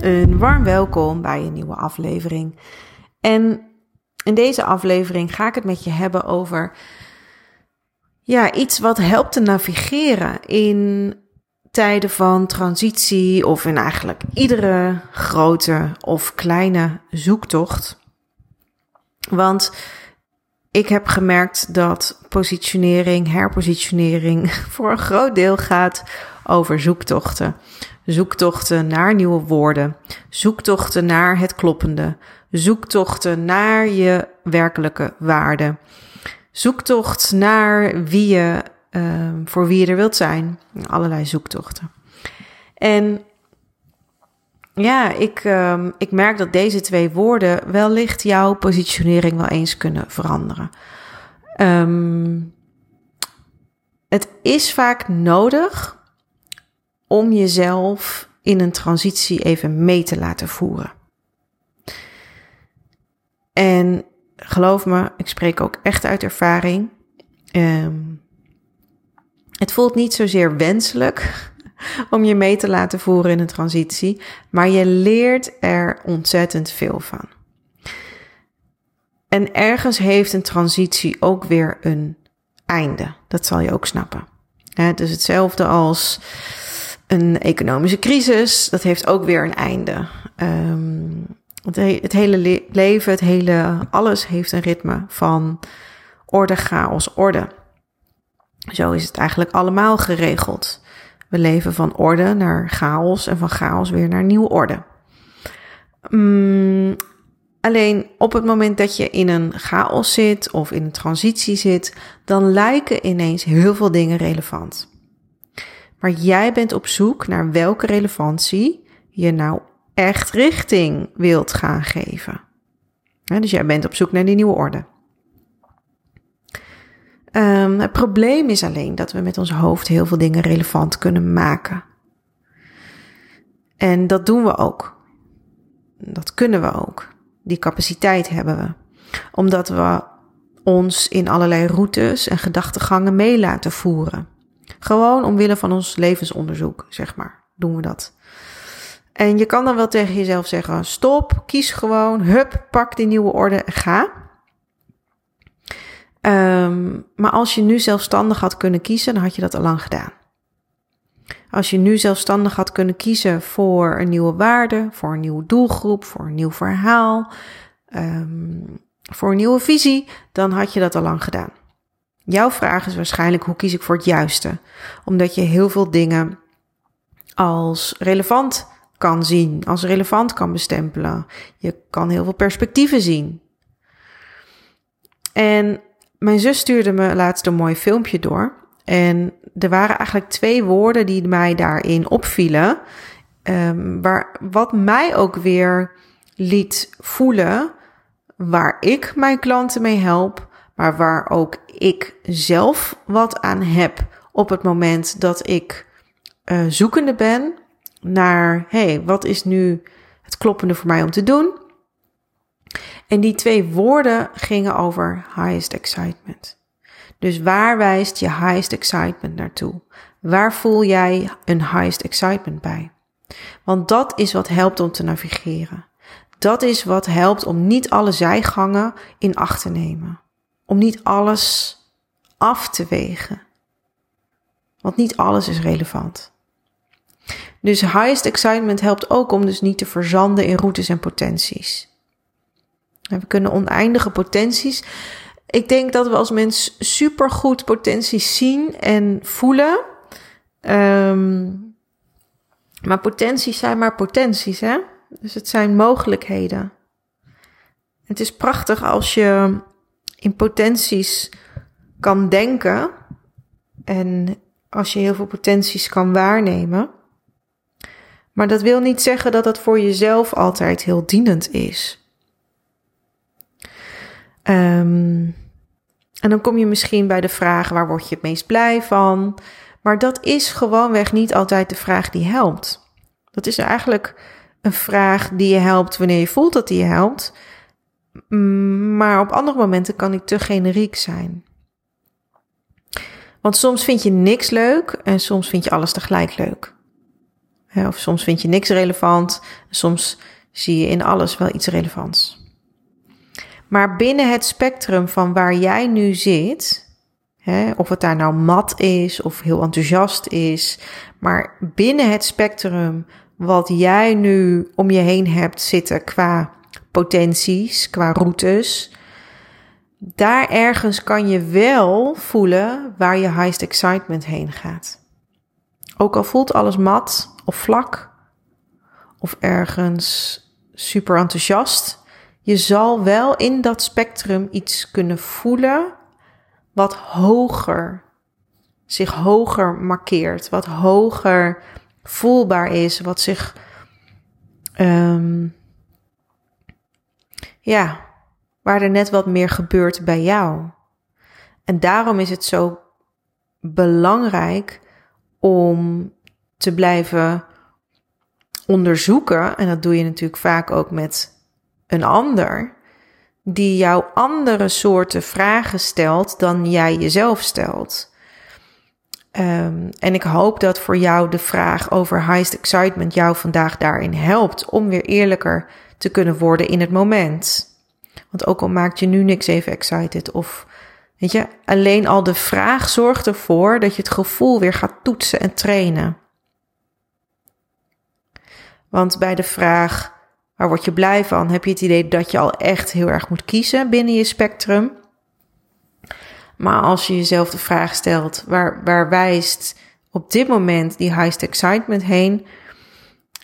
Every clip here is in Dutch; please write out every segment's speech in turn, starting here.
Een warm welkom bij een nieuwe aflevering. En in deze aflevering ga ik het met je hebben over ja, iets wat helpt te navigeren in tijden van transitie of in eigenlijk iedere grote of kleine zoektocht. Want ik heb gemerkt dat positionering, herpositionering voor een groot deel gaat over zoektochten. Zoektochten naar nieuwe woorden, zoektochten naar het kloppende, zoektochten naar je werkelijke waarde, zoektocht naar wie je, uh, voor wie je er wilt zijn, allerlei zoektochten. En ja, ik, uh, ik merk dat deze twee woorden wellicht jouw positionering wel eens kunnen veranderen. Um, het is vaak nodig om jezelf in een transitie even mee te laten voeren. En geloof me, ik spreek ook echt uit ervaring. Um, het voelt niet zozeer wenselijk om je mee te laten voeren in een transitie, maar je leert er ontzettend veel van. En ergens heeft een transitie ook weer een einde. Dat zal je ook snappen. Het is hetzelfde als een economische crisis. Dat heeft ook weer een einde. Um, het, het, hele le leven, het hele alles heeft een ritme van orde, chaos, orde. Zo is het eigenlijk allemaal geregeld. We leven van orde naar chaos en van chaos weer naar nieuwe orde. Um, alleen op het moment dat je in een chaos zit of in een transitie zit, dan lijken ineens heel veel dingen relevant. Maar jij bent op zoek naar welke relevantie je nou echt richting wilt gaan geven. dus jij bent op zoek naar die nieuwe orde. Um, het probleem is alleen dat we met ons hoofd heel veel dingen relevant kunnen maken. En dat doen we ook. Dat kunnen we ook. Die capaciteit hebben we. Omdat we ons in allerlei routes en gedachtegangen mee laten voeren. Gewoon omwille van ons levensonderzoek, zeg maar, doen we dat. En je kan dan wel tegen jezelf zeggen: stop, kies gewoon, hup, pak die nieuwe orde en ga. Um, maar als je nu zelfstandig had kunnen kiezen, dan had je dat al lang gedaan. Als je nu zelfstandig had kunnen kiezen voor een nieuwe waarde, voor een nieuwe doelgroep, voor een nieuw verhaal, um, voor een nieuwe visie, dan had je dat al lang gedaan. Jouw vraag is waarschijnlijk hoe kies ik voor het juiste? Omdat je heel veel dingen als relevant kan zien, als relevant kan bestempelen. Je kan heel veel perspectieven zien. En mijn zus stuurde me laatst een mooi filmpje door. En er waren eigenlijk twee woorden die mij daarin opvielen. Um, waar, wat mij ook weer liet voelen waar ik mijn klanten mee help, maar waar ook ik zelf wat aan heb op het moment dat ik uh, zoekende ben naar, hey, wat is nu het kloppende voor mij om te doen? En die twee woorden gingen over highest excitement. Dus waar wijst je highest excitement naartoe? Waar voel jij een highest excitement bij? Want dat is wat helpt om te navigeren. Dat is wat helpt om niet alle zijgangen in acht te nemen. Om niet alles af te wegen. Want niet alles is relevant. Dus highest excitement helpt ook om dus niet te verzanden in routes en potenties. We kunnen oneindige potenties. Ik denk dat we als mens supergoed potenties zien en voelen. Um, maar potenties zijn maar potenties, hè? Dus het zijn mogelijkheden. Het is prachtig als je in potenties kan denken en als je heel veel potenties kan waarnemen. Maar dat wil niet zeggen dat dat voor jezelf altijd heel dienend is. Um, en dan kom je misschien bij de vraag: waar word je het meest blij van? Maar dat is gewoonweg niet altijd de vraag die helpt. Dat is eigenlijk een vraag die je helpt wanneer je voelt dat die je helpt. Maar op andere momenten kan die te generiek zijn. Want soms vind je niks leuk en soms vind je alles tegelijk leuk. Of soms vind je niks relevant. Soms zie je in alles wel iets relevants. Maar binnen het spectrum van waar jij nu zit, of het daar nou mat is of heel enthousiast is, maar binnen het spectrum wat jij nu om je heen hebt zitten qua potenties, qua routes, daar ergens kan je wel voelen waar je highest excitement heen gaat. Ook al voelt alles mat of vlak of ergens super enthousiast, je zal wel in dat spectrum iets kunnen voelen wat hoger, zich hoger markeert, wat hoger voelbaar is, wat zich, um, ja, waar er net wat meer gebeurt bij jou. En daarom is het zo belangrijk om te blijven onderzoeken, en dat doe je natuurlijk vaak ook met een ander, die jou andere soorten vragen stelt dan jij jezelf stelt. Um, en ik hoop dat voor jou de vraag over highest excitement jou vandaag daarin helpt om weer eerlijker te kunnen worden in het moment. Want ook al maakt je nu niks even excited of weet je, alleen al de vraag zorgt ervoor dat je het gevoel weer gaat toetsen en trainen. Want bij de vraag waar word je blij van, heb je het idee dat je al echt heel erg moet kiezen binnen je spectrum. Maar als je jezelf de vraag stelt, waar, waar wijst op dit moment die highest excitement heen?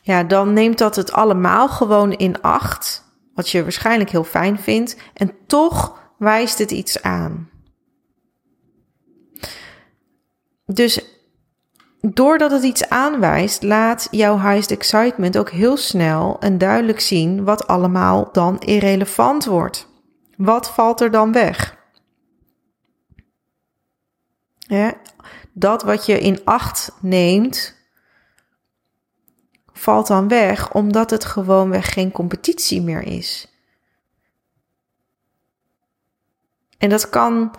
Ja, dan neemt dat het allemaal gewoon in acht. Wat je waarschijnlijk heel fijn vindt. En toch wijst het iets aan. Dus doordat het iets aanwijst, laat jouw highest excitement ook heel snel en duidelijk zien wat allemaal dan irrelevant wordt. Wat valt er dan weg? Dat wat je in acht neemt, valt dan weg omdat het gewoonweg geen competitie meer is. En dat kan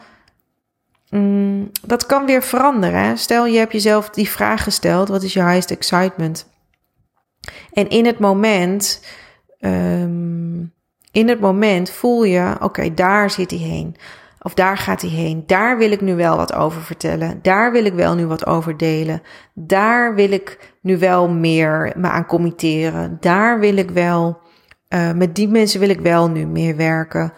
Mm, dat kan weer veranderen. Stel je hebt jezelf die vraag gesteld: wat is je highest excitement? En in het moment, um, in het moment voel je: oké, daar zit hij heen. Of daar gaat hij heen. Daar wil ik nu wel wat over vertellen. Daar wil ik wel nu wat over delen. Daar wil ik nu wel meer me aan committeren. Daar wil ik wel, uh, met die mensen wil ik wel nu meer werken.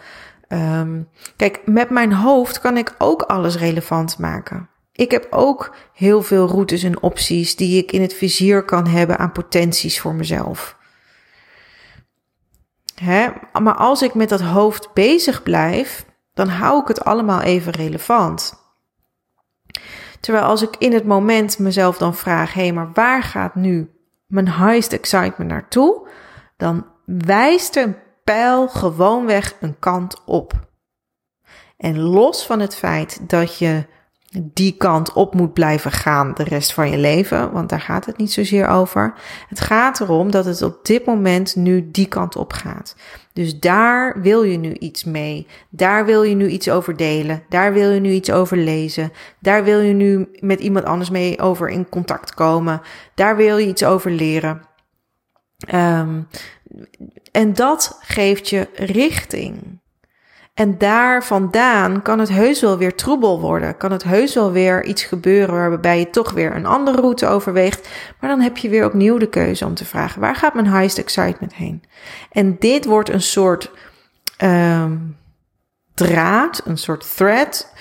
Um, kijk, met mijn hoofd kan ik ook alles relevant maken. Ik heb ook heel veel routes en opties die ik in het vizier kan hebben aan potenties voor mezelf. Hè? Maar als ik met dat hoofd bezig blijf, dan hou ik het allemaal even relevant. Terwijl als ik in het moment mezelf dan vraag: hé, hey, maar waar gaat nu mijn highest excitement naartoe? Dan wijst een pijl gewoonweg een kant op. En los van het feit dat je die kant op moet blijven gaan de rest van je leven, want daar gaat het niet zozeer over. Het gaat erom dat het op dit moment nu die kant op gaat. Dus daar wil je nu iets mee. Daar wil je nu iets over delen. Daar wil je nu iets over lezen. Daar wil je nu met iemand anders mee over in contact komen. Daar wil je iets over leren. Um, en dat geeft je richting. En daar vandaan kan het heus wel weer troebel worden. Kan het heus wel weer iets gebeuren waarbij je toch weer een andere route overweegt. Maar dan heb je weer opnieuw de keuze om te vragen: waar gaat mijn highest excitement heen? En dit wordt een soort um, draad, een soort thread.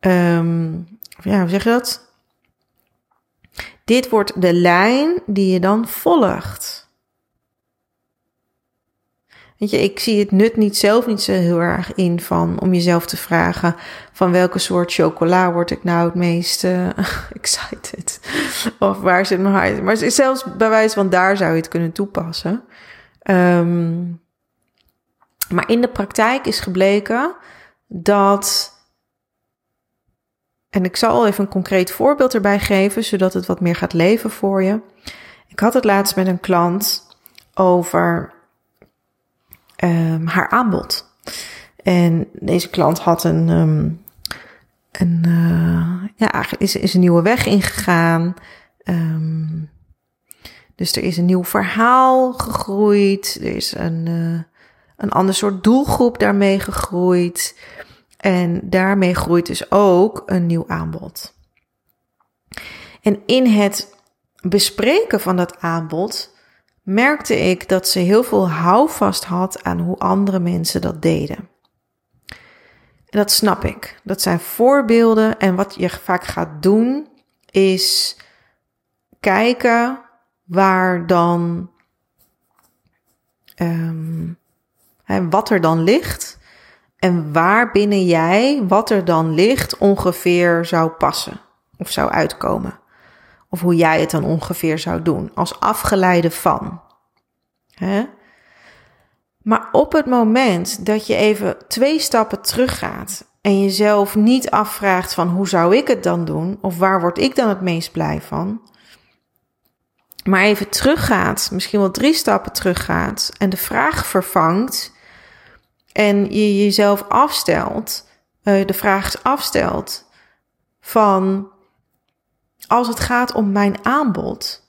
Um, ja, hoe zeg je dat? Dit wordt de lijn die je dan volgt. Weet je, ik zie het nut niet zelf niet zo heel erg in van om jezelf te vragen van welke soort chocola word ik nou het meest uh, excited. Of waar zit mijn hart? Maar zelfs bij wijze van daar zou je het kunnen toepassen. Um, maar in de praktijk is gebleken dat. En ik zal even een concreet voorbeeld erbij geven, zodat het wat meer gaat leven voor je. Ik had het laatst met een klant over um, haar aanbod. En deze klant had een, um, een uh, ja, is, is een nieuwe weg ingegaan. Um, Dus er is een nieuw verhaal gegroeid. Er is een, uh, een ander soort doelgroep daarmee gegroeid. En daarmee groeit dus ook een nieuw aanbod. En in het bespreken van dat aanbod merkte ik dat ze heel veel houvast had aan hoe andere mensen dat deden. En dat snap ik. Dat zijn voorbeelden. En wat je vaak gaat doen, is kijken waar dan. Um, wat er dan ligt. En waar binnen jij wat er dan ligt ongeveer zou passen of zou uitkomen. Of hoe jij het dan ongeveer zou doen, als afgeleide van. Hè? Maar op het moment dat je even twee stappen teruggaat en jezelf niet afvraagt van hoe zou ik het dan doen of waar word ik dan het meest blij van, maar even teruggaat, misschien wel drie stappen teruggaat en de vraag vervangt en je jezelf afstelt, uh, de vraag afstelt van als het gaat om mijn aanbod,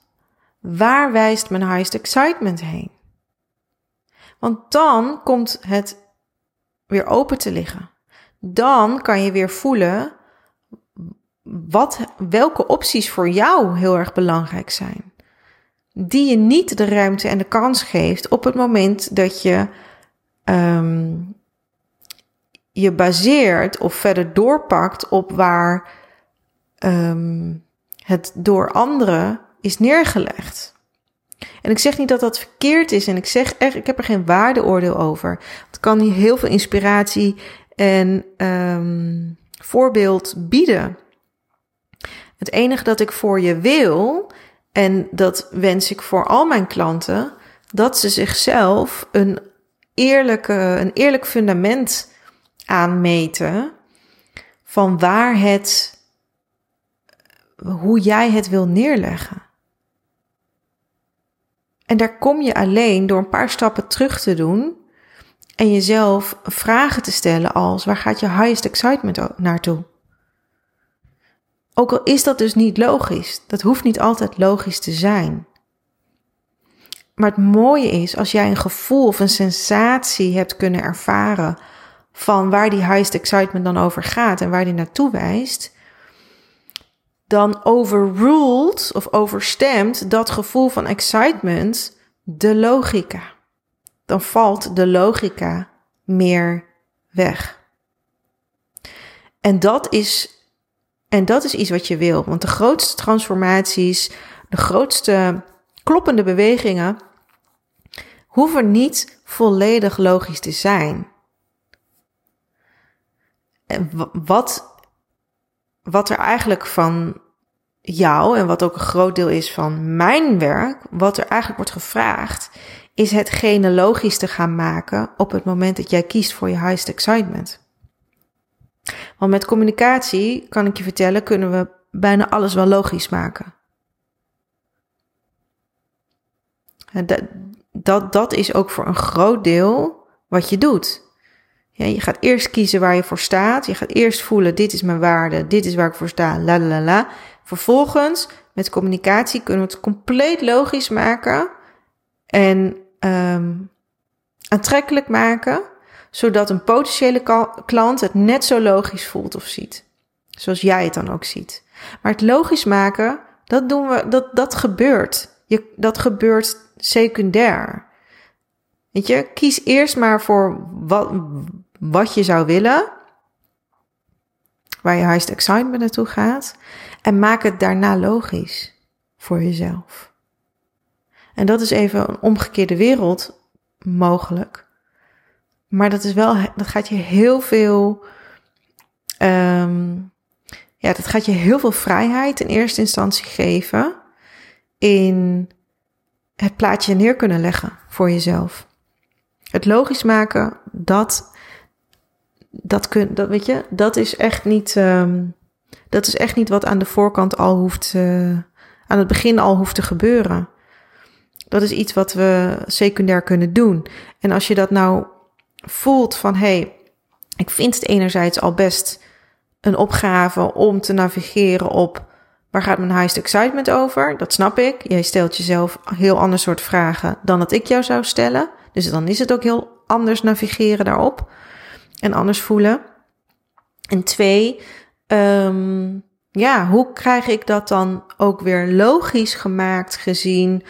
waar wijst mijn highest excitement heen? Want dan komt het weer open te liggen. Dan kan je weer voelen wat, welke opties voor jou heel erg belangrijk zijn. Die je niet de ruimte en de kans geeft op het moment dat je um, je baseert of verder doorpakt op waar um, het door anderen is neergelegd. En ik zeg niet dat dat verkeerd is en ik zeg echt, ik heb er geen waardeoordeel over. Het kan hier heel veel inspiratie en um, voorbeeld bieden. Het enige dat ik voor je wil, en dat wens ik voor al mijn klanten, dat ze zichzelf een, eerlijke, een eerlijk fundament aanmeten van waar het, hoe jij het wil neerleggen. En daar kom je alleen door een paar stappen terug te doen en jezelf vragen te stellen als waar gaat je highest excitement naartoe? Ook al is dat dus niet logisch, dat hoeft niet altijd logisch te zijn. Maar het mooie is als jij een gevoel of een sensatie hebt kunnen ervaren van waar die highest excitement dan over gaat en waar die naartoe wijst, dan overruled of overstemt dat gevoel van excitement de logica. Dan valt de logica meer weg. En dat is, en dat is iets wat je wil. Want de grootste transformaties, de grootste kloppende bewegingen, hoeven niet volledig logisch te zijn. En wat wat er eigenlijk van jou en wat ook een groot deel is van mijn werk, wat er eigenlijk wordt gevraagd, is hetgene logisch te gaan maken op het moment dat jij kiest voor je highest excitement. Want met communicatie, kan ik je vertellen, kunnen we bijna alles wel logisch maken. Dat, dat, dat is ook voor een groot deel wat je doet. Ja, je gaat eerst kiezen waar je voor staat. Je gaat eerst voelen, dit is mijn waarde, dit is waar ik voor sta, la la la. Vervolgens, met communicatie kunnen we het compleet logisch maken en um, aantrekkelijk maken, zodat een potentiële klant het net zo logisch voelt of ziet. Zoals jij het dan ook ziet. Maar het logisch maken, dat doen we, dat, dat gebeurt. Je, dat gebeurt secundair. Weet je, kies eerst maar voor wat, wat je zou willen, waar je highest excitement naartoe gaat, en maak het daarna logisch voor jezelf. En dat is even een omgekeerde wereld mogelijk. Maar dat is wel, dat gaat je heel veel, um, ja, dat gaat je heel veel vrijheid in eerste instantie geven in het plaatje neer kunnen leggen voor jezelf. Het logisch maken, dat dat, kun, dat, weet je, dat is echt niet. Um, dat is echt niet wat aan de voorkant al hoeft. Uh, aan het begin al hoeft te gebeuren. Dat is iets wat we secundair kunnen doen. En als je dat nou voelt van hé, hey, ik vind het enerzijds al best een opgave om te navigeren op Waar gaat mijn highest excitement over? Dat snap ik. Jij stelt jezelf heel ander soort vragen dan dat ik jou zou stellen. Dus dan is het ook heel anders navigeren daarop en anders voelen. En twee, um, ja, hoe krijg ik dat dan ook weer logisch gemaakt gezien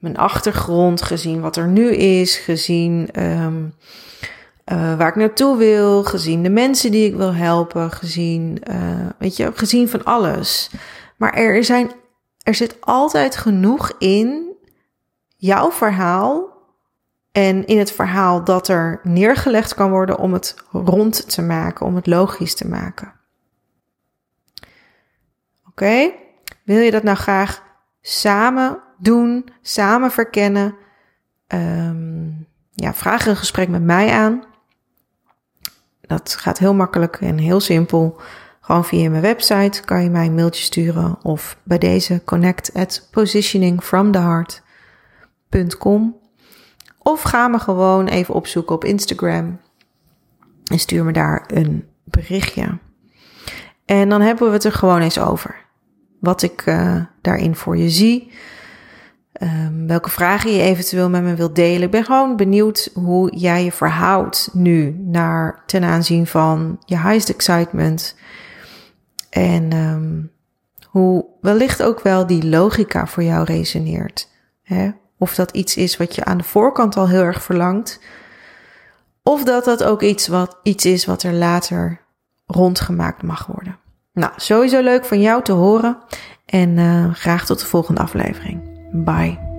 mijn achtergrond, gezien wat er nu is, gezien um, uh, waar ik naartoe wil, gezien de mensen die ik wil helpen, gezien, uh, weet je, gezien van alles. Maar er, zijn, er zit altijd genoeg in jouw verhaal en in het verhaal dat er neergelegd kan worden om het rond te maken, om het logisch te maken. Oké? Wil je dat nou graag samen doen, samen verkennen? Um, ja, vraag een gesprek met mij aan. Dat gaat heel makkelijk en heel simpel. Gewoon via mijn website kan je mij een mailtje sturen of bij deze connect at positioningfromtheheart.com. Of ga me gewoon even opzoeken op Instagram en stuur me daar een berichtje. En dan hebben we het er gewoon eens over. Wat ik uh, daarin voor je zie. Um, welke vragen je eventueel met me wilt delen. Ik ben gewoon benieuwd hoe jij je verhoudt nu naar ten aanzien van je highest excitement. En um, hoe wellicht ook wel die logica voor jou resoneert. Hè? Of dat iets is wat je aan de voorkant al heel erg verlangt. Of dat dat ook iets, wat, iets is wat er later rondgemaakt mag worden. Nou, sowieso leuk van jou te horen. En uh, graag tot de volgende aflevering. Bye.